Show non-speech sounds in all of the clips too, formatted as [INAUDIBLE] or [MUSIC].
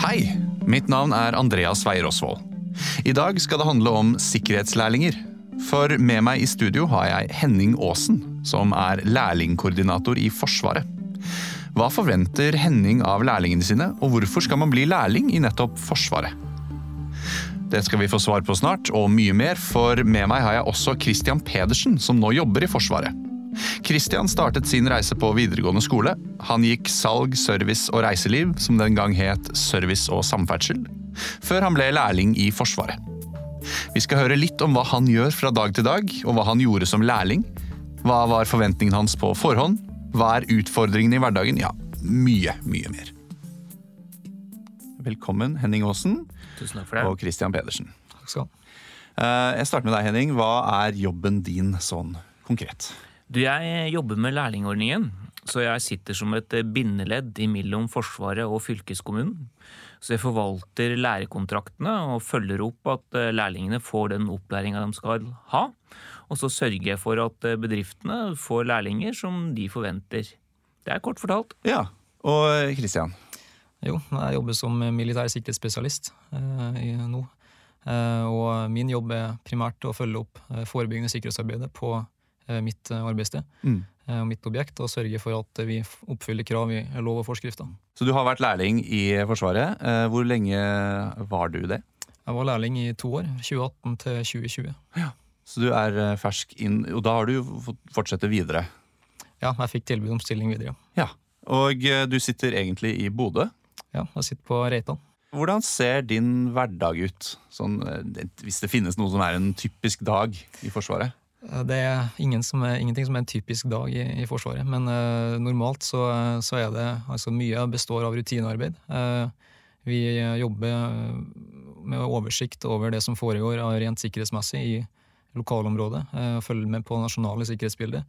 Hei, mitt navn er Andreas Weier Osvold. I dag skal det handle om sikkerhetslærlinger. For med meg i studio har jeg Henning Aasen, som er lærlingkoordinator i Forsvaret. Hva forventer Henning av lærlingene sine, og hvorfor skal man bli lærling i nettopp Forsvaret? Det skal vi få svar på snart, og mye mer, for med meg har jeg også Christian Pedersen, som nå jobber i Forsvaret. Christian startet sin reise på videregående skole. Han gikk salg, service og reiseliv, som den gang het Service og samferdsel, før han ble lærling i Forsvaret. Vi skal høre litt om hva han gjør fra dag til dag, og hva han gjorde som lærling. Hva var forventningene hans på forhånd? Hva er utfordringene i hverdagen? Ja, mye, mye mer. Velkommen, Henning Aasen Tusen takk for det. og Christian Pedersen. Takk skal du ha. Eh, Jeg starter med deg, Henning. Hva er jobben din sånn konkret? Du, jeg jobber med lærlingordningen, så jeg sitter som et bindeledd imellom Forsvaret og fylkeskommunen. Så jeg forvalter lærekontraktene og følger opp at eh, lærlingene får den opplæringa de skal ha. Og så sørger jeg for at eh, bedriftene får lærlinger som de forventer. Det er kort fortalt. Ja, og Christian. Jo, jeg jobber som militær sikkerhetsspesialist eh, nå. Eh, og min jobb er primært å følge opp eh, forebyggende sikkerhetsarbeidet på eh, mitt eh, arbeidssted Mm. eh, og mitt objekt, og sørge for at vi oppfyller krav i lov og forskrifter. Så du har vært lærling i Forsvaret. Eh, Hvor lenge var du det? Jeg var lærling i to år, 2018 til 2020. Så du er eh, fersk inn, og da har du fått fortsette videre. Ja, jeg fikk tilbud om stilling videre. Ja. Og eh, du sitter egentlig i Bodø. Ja, jeg sitter på Reitan. Hvordan ser din hverdag ut? Sånn, eh, hvis det finnes noe som er en typisk dag i Forsvaret? Eh, Det er, som er ingenting som er en typisk dag i, i Forsvaret, men eh, normalt så, så er det altså mye består av rutinearbeid. Eh, vi jobber eh, med oversikt over det som foregår av rent sikkerhetsmessig i lokalområdet, eh, følger med på nasjonale sikkerhetsbilder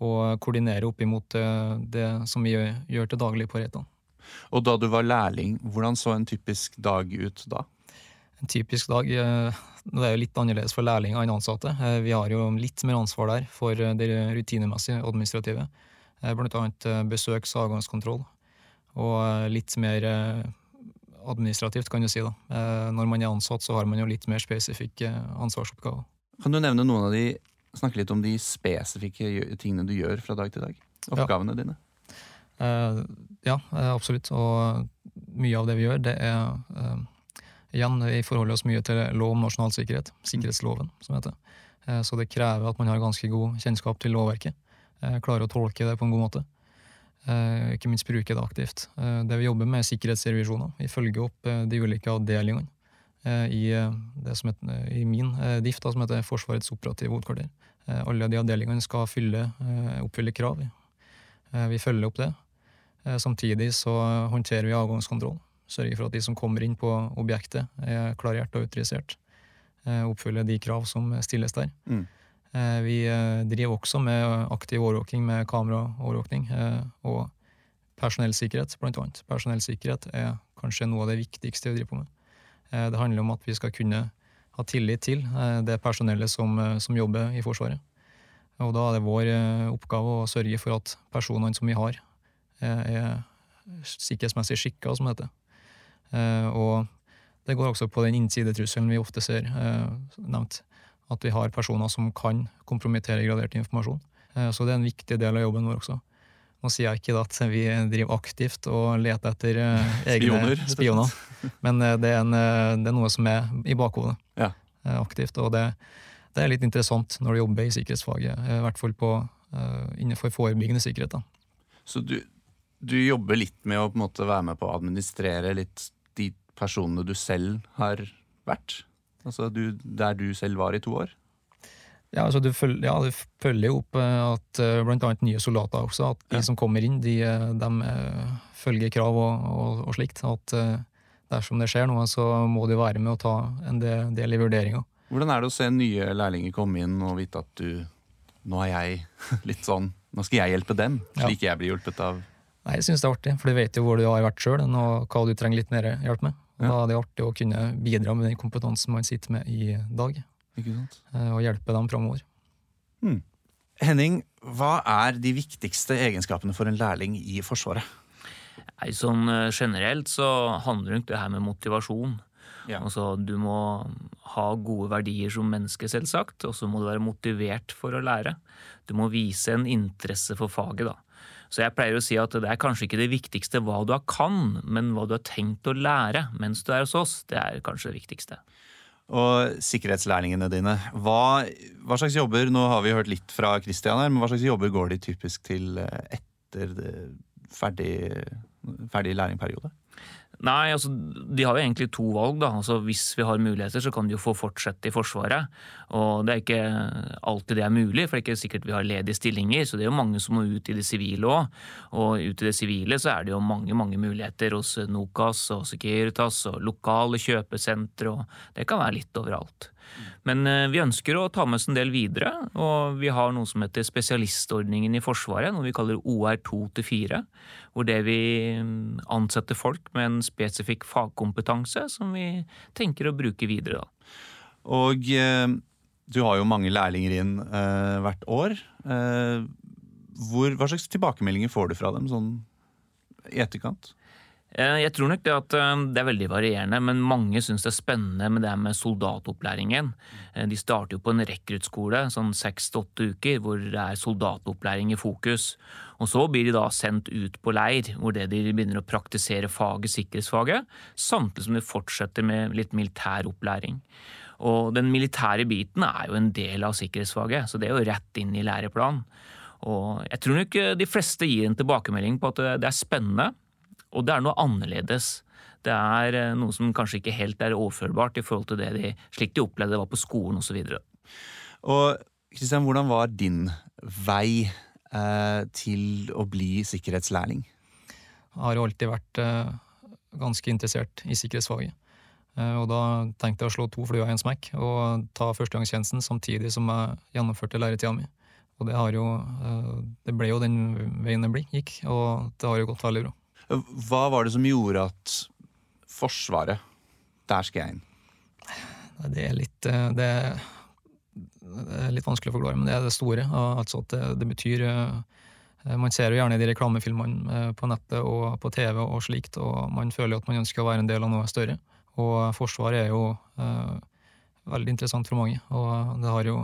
og koordinerer opp imot eh, det som vi gjør, gjør til daglig på Reitan. Og da du var lærling, hvordan så en typisk dag ut da? En typisk dag eh, Det er jo litt annerledes for lærlinger enn ansatte. Eh, Vi har jo litt mer ansvar der for eh, det rutinemessige administrative. Blant annet besøks- og avgangskontroll. Og litt mer administrativt, kan du si. da. Når man er ansatt, så har man jo litt mer spesifikke ansvarsoppgaver. Kan du nevne noen av de, snakke litt om de spesifikke tingene du gjør fra dag til dag? Oppgavene dine? Eh, Ja, absolutt. Og mye av det vi gjør, det er Igjen, vi forholder oss mye til lov om nasjonal sikkerhet, sikkerhetsloven, som heter. Eh, Så det krever at man har ganske god kjennskap til lovverket. eh, Klarer å tolke det på en god måte. Eh, Ikke minst bruke det aktivt. Det vi jobber med, er sikkerhetsrevisjoner. Vi følger opp de ulike avdelingene i, det som heter, i min drift, DIF, da, som heter Forsvarets operative hovedkvarter. Alle de avdelingene skal fylle, oppfylle krav. Vi følger opp det. Samtidig så håndterer vi avgangskontroll. Sørger for at de som kommer inn på objektet, er klarert og autorisert. Oppfylle de krav som stilles der. Mm. Eh, Vi eh, driver også med aktiv overvåking med kameraovervåkning eh, og personellsikkerhet, blant annet. Personellsikkerhet er kanskje noe av det viktigste vi driver på med. Eh, Det handler om at vi skal kunne ha tillit til eh, det personellet som, eh, som jobber i Forsvaret. Og da er det vår eh, oppgave å sørge for at personene som vi har, eh, er sikkerhetsmessig skikka, som det heter. Eh, Og det går også på den innsidetrusselen vi ofte ser eh, nevnt. At vi har personer som kan kompromittere gradert informasjon. Eh, Så det er en viktig del av jobben vår også. Nå sier jeg ikke at vi driver aktivt og leter etter egne Spioner, spioner, men det er, en, det er noe som er i bakhodet Ja. aktivt. Og det, det er litt interessant når du jobber i sikkerhetsfaget, i hvert fall på, eh, innenfor forebyggende sikkerhet. Da. Så du, du jobber litt med å måte være med på å administrere litt personene du selv har vært? Altså du, der du selv var i to år? Ja, altså du følger, ja, du følger opp eh, at bl.a. blant annet nye soldater også, at de Ja. som kommer inn, de, de eh, følger krav og, og, og slikt. At eh, dersom det skjer noe, så må de være med å ta en del, i vurderinga. Hvordan er det å se nye lærlinger komme inn og vite at du Nå er jeg [LAUGHS] litt sånn Nå skal jeg hjelpe dem, Ja. slik jeg blir hjulpet av Nei, jeg syns det er artig, for du vet jo hvor du har vært sjøl, og hva du trenger litt mer hjelp med. Ja. Da er det artig å kunne bidra med den kompetansen man sitter med i dag, Ikke sant? eh, og hjelpe dem framover. Henning, hva er de viktigste egenskapene for en lærling i Forsvaret? Nei, sånn eh, Generelt så handler det det her med motivasjon. Ja. Altså, Du må ha gode verdier som menneske, selvsagt, og så må du være motivert for å lære. Du må vise en interesse for faget. da. Så jeg pleier å si at det er kanskje ikke det viktigste hva du har kan, men hva du har tenkt å lære mens du er hos oss. Det er kanskje det viktigste. Og sikkerhetslærlingene dine, hva, hva slags jobber Nå har vi hørt litt fra Christian her, men hva slags jobber går de typisk til eh, etter ferdig, ferdig lærlingperiode? Nei, altså, De har jo egentlig to valg. da. Altså, Hvis vi har muligheter, så kan de jo få fortsette i Forsvaret. Og Det er ikke alltid det er mulig, for det er ikke sikkert vi har ledige stillinger. Så det er jo mange som må ut i det sivile òg. Og ut i det sivile så er det jo mange mange muligheter hos Nokas og Securitas og lokale kjøpesentre. og Det kan være litt overalt. Men eh, vi ønsker å ta med oss en del videre, og vi har noe som heter spesialistordningen i Forsvaret, noe vi kaller OR2-4, hvor det vi mm, ansetter folk med en spesifikk fagkompetanse som vi tenker å bruke videre. da. Og eh, du har jo mange lærlinger inn eh, hvert år. Eh, hvor, hva slags tilbakemeldinger får du fra dem sånn i etterkant? Eh, Jeg tror nok det at eh, det er veldig varierende, men mange syns det er spennende med det med soldatopplæringen. Eh, De starter jo på en rekruttskole, sånn seks til åtte uker, hvor det er soldatopplæring i fokus. Og så blir de da sendt ut på leir, hvor det de begynner å praktisere faget, sikkerhetsfaget, samtidig som de fortsetter med litt militær opplæring. Og den militære biten er jo en del av sikkerhetsfaget, så det er jo rett inn i læreplanen. Og jeg tror nok de fleste gir en tilbakemelding på at det er spennende, og det er noe annerledes. Det er eh, noe som kanskje ikke helt er overførbart i forhold til det de, slik de opplevde det var på skolen osv. Og Kristian, hvordan var din vei eh, til å bli sikkerhetslærling? Jeg har jo alltid vært eh, ganske interessert i sikkerhetsfaget. Eh, og da tenkte jeg å slå to fluer i en smekk og ta førstegangstjenesten samtidig som jeg gjennomførte læretida mi. Og det, har jo, eh, det ble jo den veien det gikk, og det har jo gått veldig bra. Hva var det som gjorde at Forsvaret Der skal jeg inn. Det er litt eh, det, er litt vanskelig å forklare, men det er det store. Altså at det, det betyr eh, Man ser jo gjerne de reklamefilmene eh, på nettet og på TV og slikt, og man føler at man ønsker å være en del av noe større. Og Forsvaret er jo eh, veldig interessant for mange, og det har jo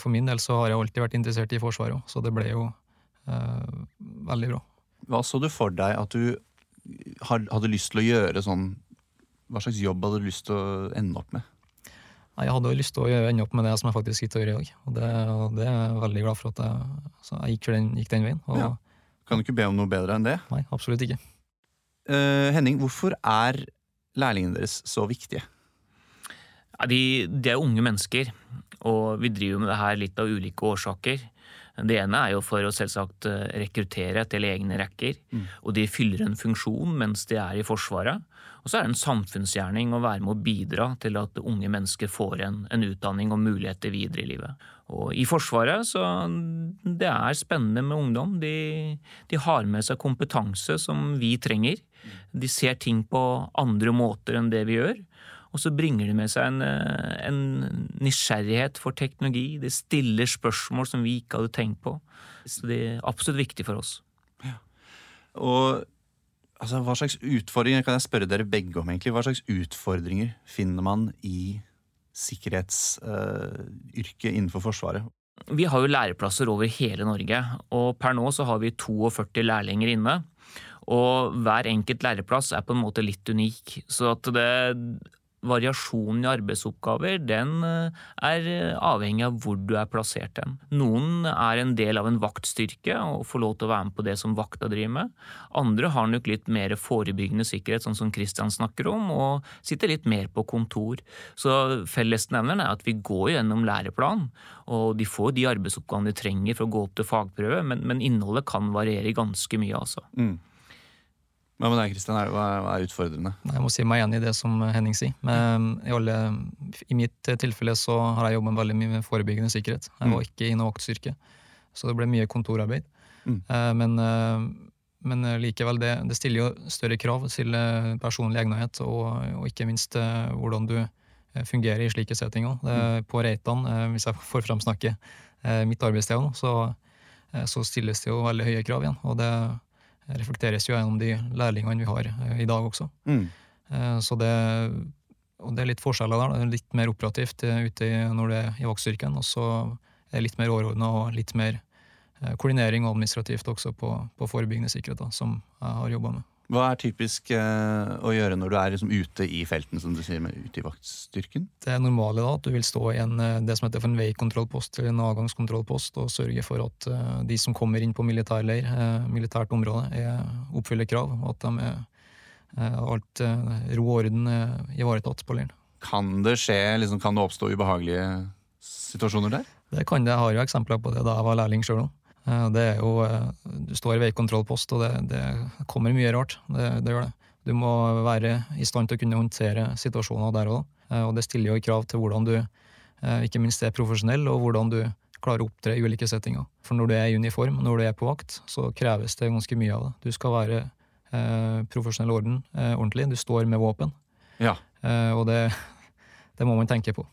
For min del så har jeg alltid vært interessert i Forsvaret òg, så det ble jo eh, veldig bra. Hva så du for deg at du hadde lyst til å gjøre sånn Hva slags jobb hadde du lyst til å ende opp med? Nei, Jeg hadde jo lyst til å ende opp med det som jeg faktisk sitter og gjør i dag, og det, og det er jeg veldig glad for at jeg, så jeg gikk, den, gikk den veien. Og, Ja. Kan du ikke be om noe bedre enn det? Nei, absolutt ikke. Uh, Henning, hvorfor er lærlingene deres så viktige? Ja, de, de er unge mennesker, og vi driver med det her litt av ulike årsaker. Det ene er jo for å selvsagt eh, rekruttere til egne rekker, og de fyller en funksjon mens de er i Forsvaret. Og så er det en samfunnsgjerning å være med å bidra til at unge mennesker får en, en utdanning og muligheter videre i livet. Og i Forsvaret så det er spennende med ungdom. De, de har med seg kompetanse som vi trenger. De ser ting på andre måter enn det vi gjør. Og så bringer de med seg en, eh, en nysgjerrighet for teknologi. De stiller spørsmål som vi ikke hadde tenkt på. Så det er absolutt viktig for oss. Og altså, hva slags utfordringer kan jeg spørre dere begge om, egentlig? Hva slags utfordringer finner man i sikkerhetsyrket innenfor Forsvaret? Vi har jo læreplasser over hele Norge, og per nå så har vi 42 lærlinger inne. Og hver enkelt læreplass er på en måte litt unik. Så at det, variasjonen i arbeidsoppgaver den eh, er avhengig av hvor du er plassert hen. Noen er en del av en vaktstyrke og får lov til å være med på det som vakta driver med. Andre har nok litt mer forebyggende sikkerhet, sånn som Kristian snakker om, og sitter litt mer på kontor. Så fellesnevneren er at vi går gjennom læreplan, og de får de arbeidsoppgavene de trenger for å gå opp til fagprøve, men, men innholdet kan variere ganske mye, altså. Mm. Hva med deg, Kristian? Hva er utfordrende? Jeg må si meg enig i det som Henning sier. Men i, alle, I mitt tilfelle så har jeg jobbet veldig mye med forebyggende sikkerhet. Jeg var ikke i noe vaktstyrke, så det ble mye kontorarbeid. Mm. Eh, Men, eh, men likevel, det, det stiller jo større krav til eh, personlig egnethet, og, og ikke minst eh, hvordan du eh, fungerer i slike settinger. Det- På Reitan, eh, hvis jeg [LAUGHS] får framsnakke eh, mitt arbeidssted så, eh, så stilles det jo veldig høye krav igjen. Og det, reflekteres jo gjennom de lærlingene vi har eh, i dag også. Mm. Eh, Så det, og det er litt forskjeller der. Det er litt mer operativt eh, ute når det er i vaktstyrken, og så er det litt mer overordna og litt mer koordinering og administrativt også på, på forebyggende sikkerhet, da, som jeg har jobba med. Hva er typisk eh, å gjøre når du er liksom ute i felten, som du sier, med ute i vaktstyrken? Det normale da, at du vil stå i en, eh, det som heter for en veikontrollpost eller en avgangskontrollpost, og sørge for at eh, de som kommer inn på militærleir, eh, militært område, er, oppfyller krav, og at de er eh, alt ro og orden ivaretatt på leiren. Kan det skje, liksom, kan det oppstå ubehagelige situasjoner der? Det kan det. Jeg har jo eksempler på det da jeg var lærling sjøl òg. Det er jo eh, Du står i veikontrollpost, og det, det kommer mye rart. Det, det gjør det. Du må være i stand til å kunne håndtere situasjoner der og da. Og det stiller jo krav til hvordan du eh, ikke minst er profesjonell, og hvordan du klarer å opptre i ulike settinger. For når du er i uniform, når du er på vakt, så kreves det ganske mye av det. Du skal være eh, profesjonell orden, eh, ordentlig. Du står med våpen. Ja. Eh, og det, [LAUGHS] det må man tenke på.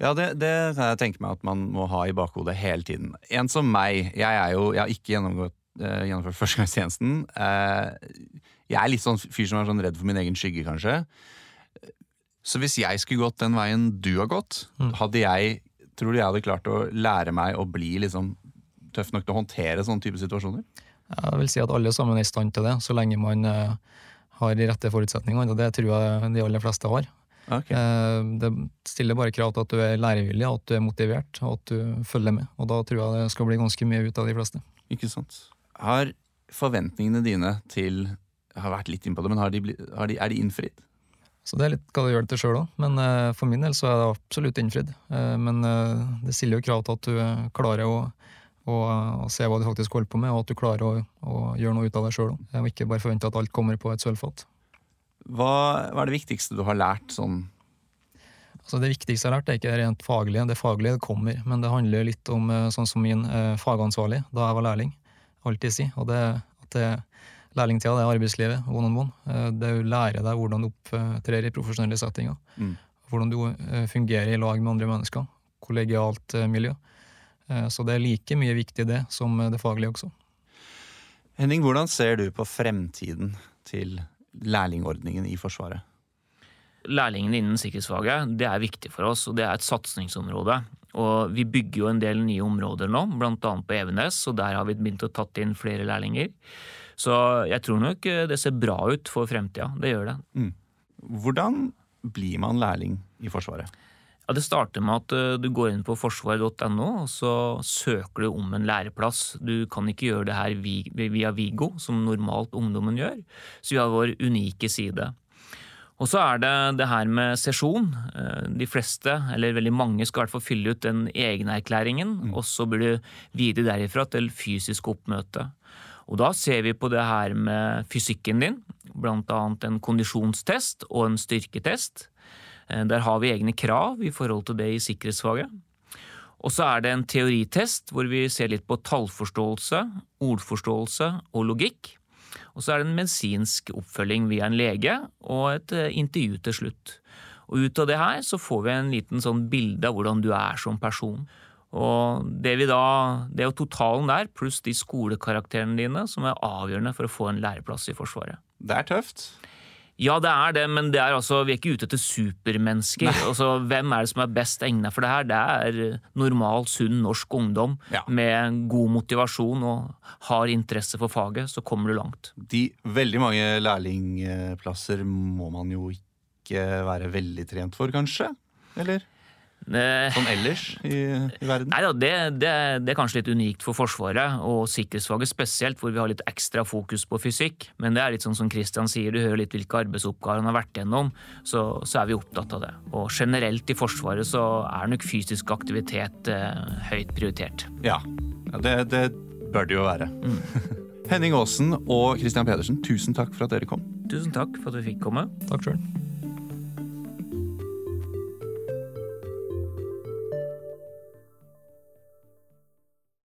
Ja, det, det kan jeg tenke meg at man må ha i bakhodet hele tiden. En som meg, jeg er jo, jeg har ikke gjennomgått, eh, gjennomført førstegangstjenesten. Eh, jeg er litt sånn fyr som er sånn redd for min egen skygge, kanskje. Så hvis jeg skulle gått den veien du har gått, Mm. hadde jeg Tror du jeg hadde klart å lære meg å bli liksom tøff nok til å håndtere sånne type situasjoner? Jeg vil si at alle sammen er i stand til det, så lenge man uh, har de rette forutsetningene. Og det tror jeg de aller fleste har. Ok. Eh, det stiller bare krav til at du er lærevillig, at du er motivert og at du følger med. Og da tror jeg det skal bli ganske mye ut av de fleste. Ikke sant. Har forventningene dine til Jeg har vært litt innpå det, men har de, har de, er de innfridd? Så det er litt hva du gjør det til sjøl òg. Men eh, for min del så er det absolutt innfridd. Eh, men det stiller jo krav til at du klarer å, å se hva du faktisk holder på med, og at du klarer å, å gjøre noe ut av det sjøl. Og ikke bare forvente at alt kommer på et sølvfat. Hva, hva er det viktigste du har lært sånn Altså Det viktigste jeg har lært, er ikke det rent faglige. Det faglige kommer, men det handler litt om eh, sånn som min eh, fagansvarlig da jeg var lærling alltid si. Og det at det, lærlingtida det er arbeidslivet, one on one. Eh, det å lære deg hvordan du opptrer i profesjonelle settinger. Mm. Hvordan du eh, fungerer i lag med andre mennesker. Kollegialt miljø. Så det er like mye viktig det som det faglige også. Henning, hvordan ser du på fremtiden til lærlingordningen i Forsvaret? Lærlingene innen sikkerhetsfaget det er viktig for oss, og det er et satsingsområde. Og Vi bygger jo en del nye områder nå, bl.a. på Evenes, og der har vi begynt å tatt inn flere lærlinger. Så jeg tror nok eh, det ser bra ut for fremtida. Det gjør det. Hvordan blir man lærling i Forsvaret? Ja, Det starter med at eh, du går inn på forsvaret.no, og så søker du om en læreplass. Du kan ikke gjøre det her via Vigo, som normalt ungdommen gjør. Så vi har vår unike side. Og så er det det her med sesjon. Eh, De fleste, eller veldig mange, skal i hvert fall fylle ut den egenerklæringen, og så blir du videre derifra til fysisk oppmøte. Og da ser vi på det her med fysikken din, annet en kondisjonstest og en styrketest. Eh, Der har vi egne krav i forhold til det i sikkerhetsfaget. Og så er det en teoritest hvor vi ser litt på tallforståelse, ordforståelse og logikk. Og så er det en medisinsk oppfølging via en lege og et eh, intervju til slutt. Og ut av det her så får vi en liten sånn bilde av hvordan du er som person. Og det, vi da, det er jo totalen der, pluss de skolekarakterene dine, som er avgjørende for å få en læreplass i Forsvaret. Det er tøft. Ja, det er det, men det er altså, vi er ikke ute etter supermennesker. Altså, hvem er det som er best egnet for det her? Det er normal, sunn norsk ungdom Ja. med god motivasjon og har interesse for faget, så kommer du langt. De veldig mange lærlingplasser må man jo ikke være veldig trent for, kanskje? Eller Eh, sånn ellers i, i verden? Nei da, det, det, det er kanskje litt unikt for Forsvaret, og sikkerhetsfaget spesielt, hvor vi har litt ekstra fokus på fysikk. Men det er litt sånn som Kristian sier, du hører litt hvilke arbeidsoppgaver han har vært gjennom, så, så er vi opptatt av det. Og generelt i Forsvaret så er nok fysisk aktivitet eh, høyt prioritert. Ja, ja det, det bør det jo være. [LAUGHS] Henning Aasen og Christian Pedersen, tusen takk for at dere kom. Tusen takk for at vi fikk komme. Takk sjøl.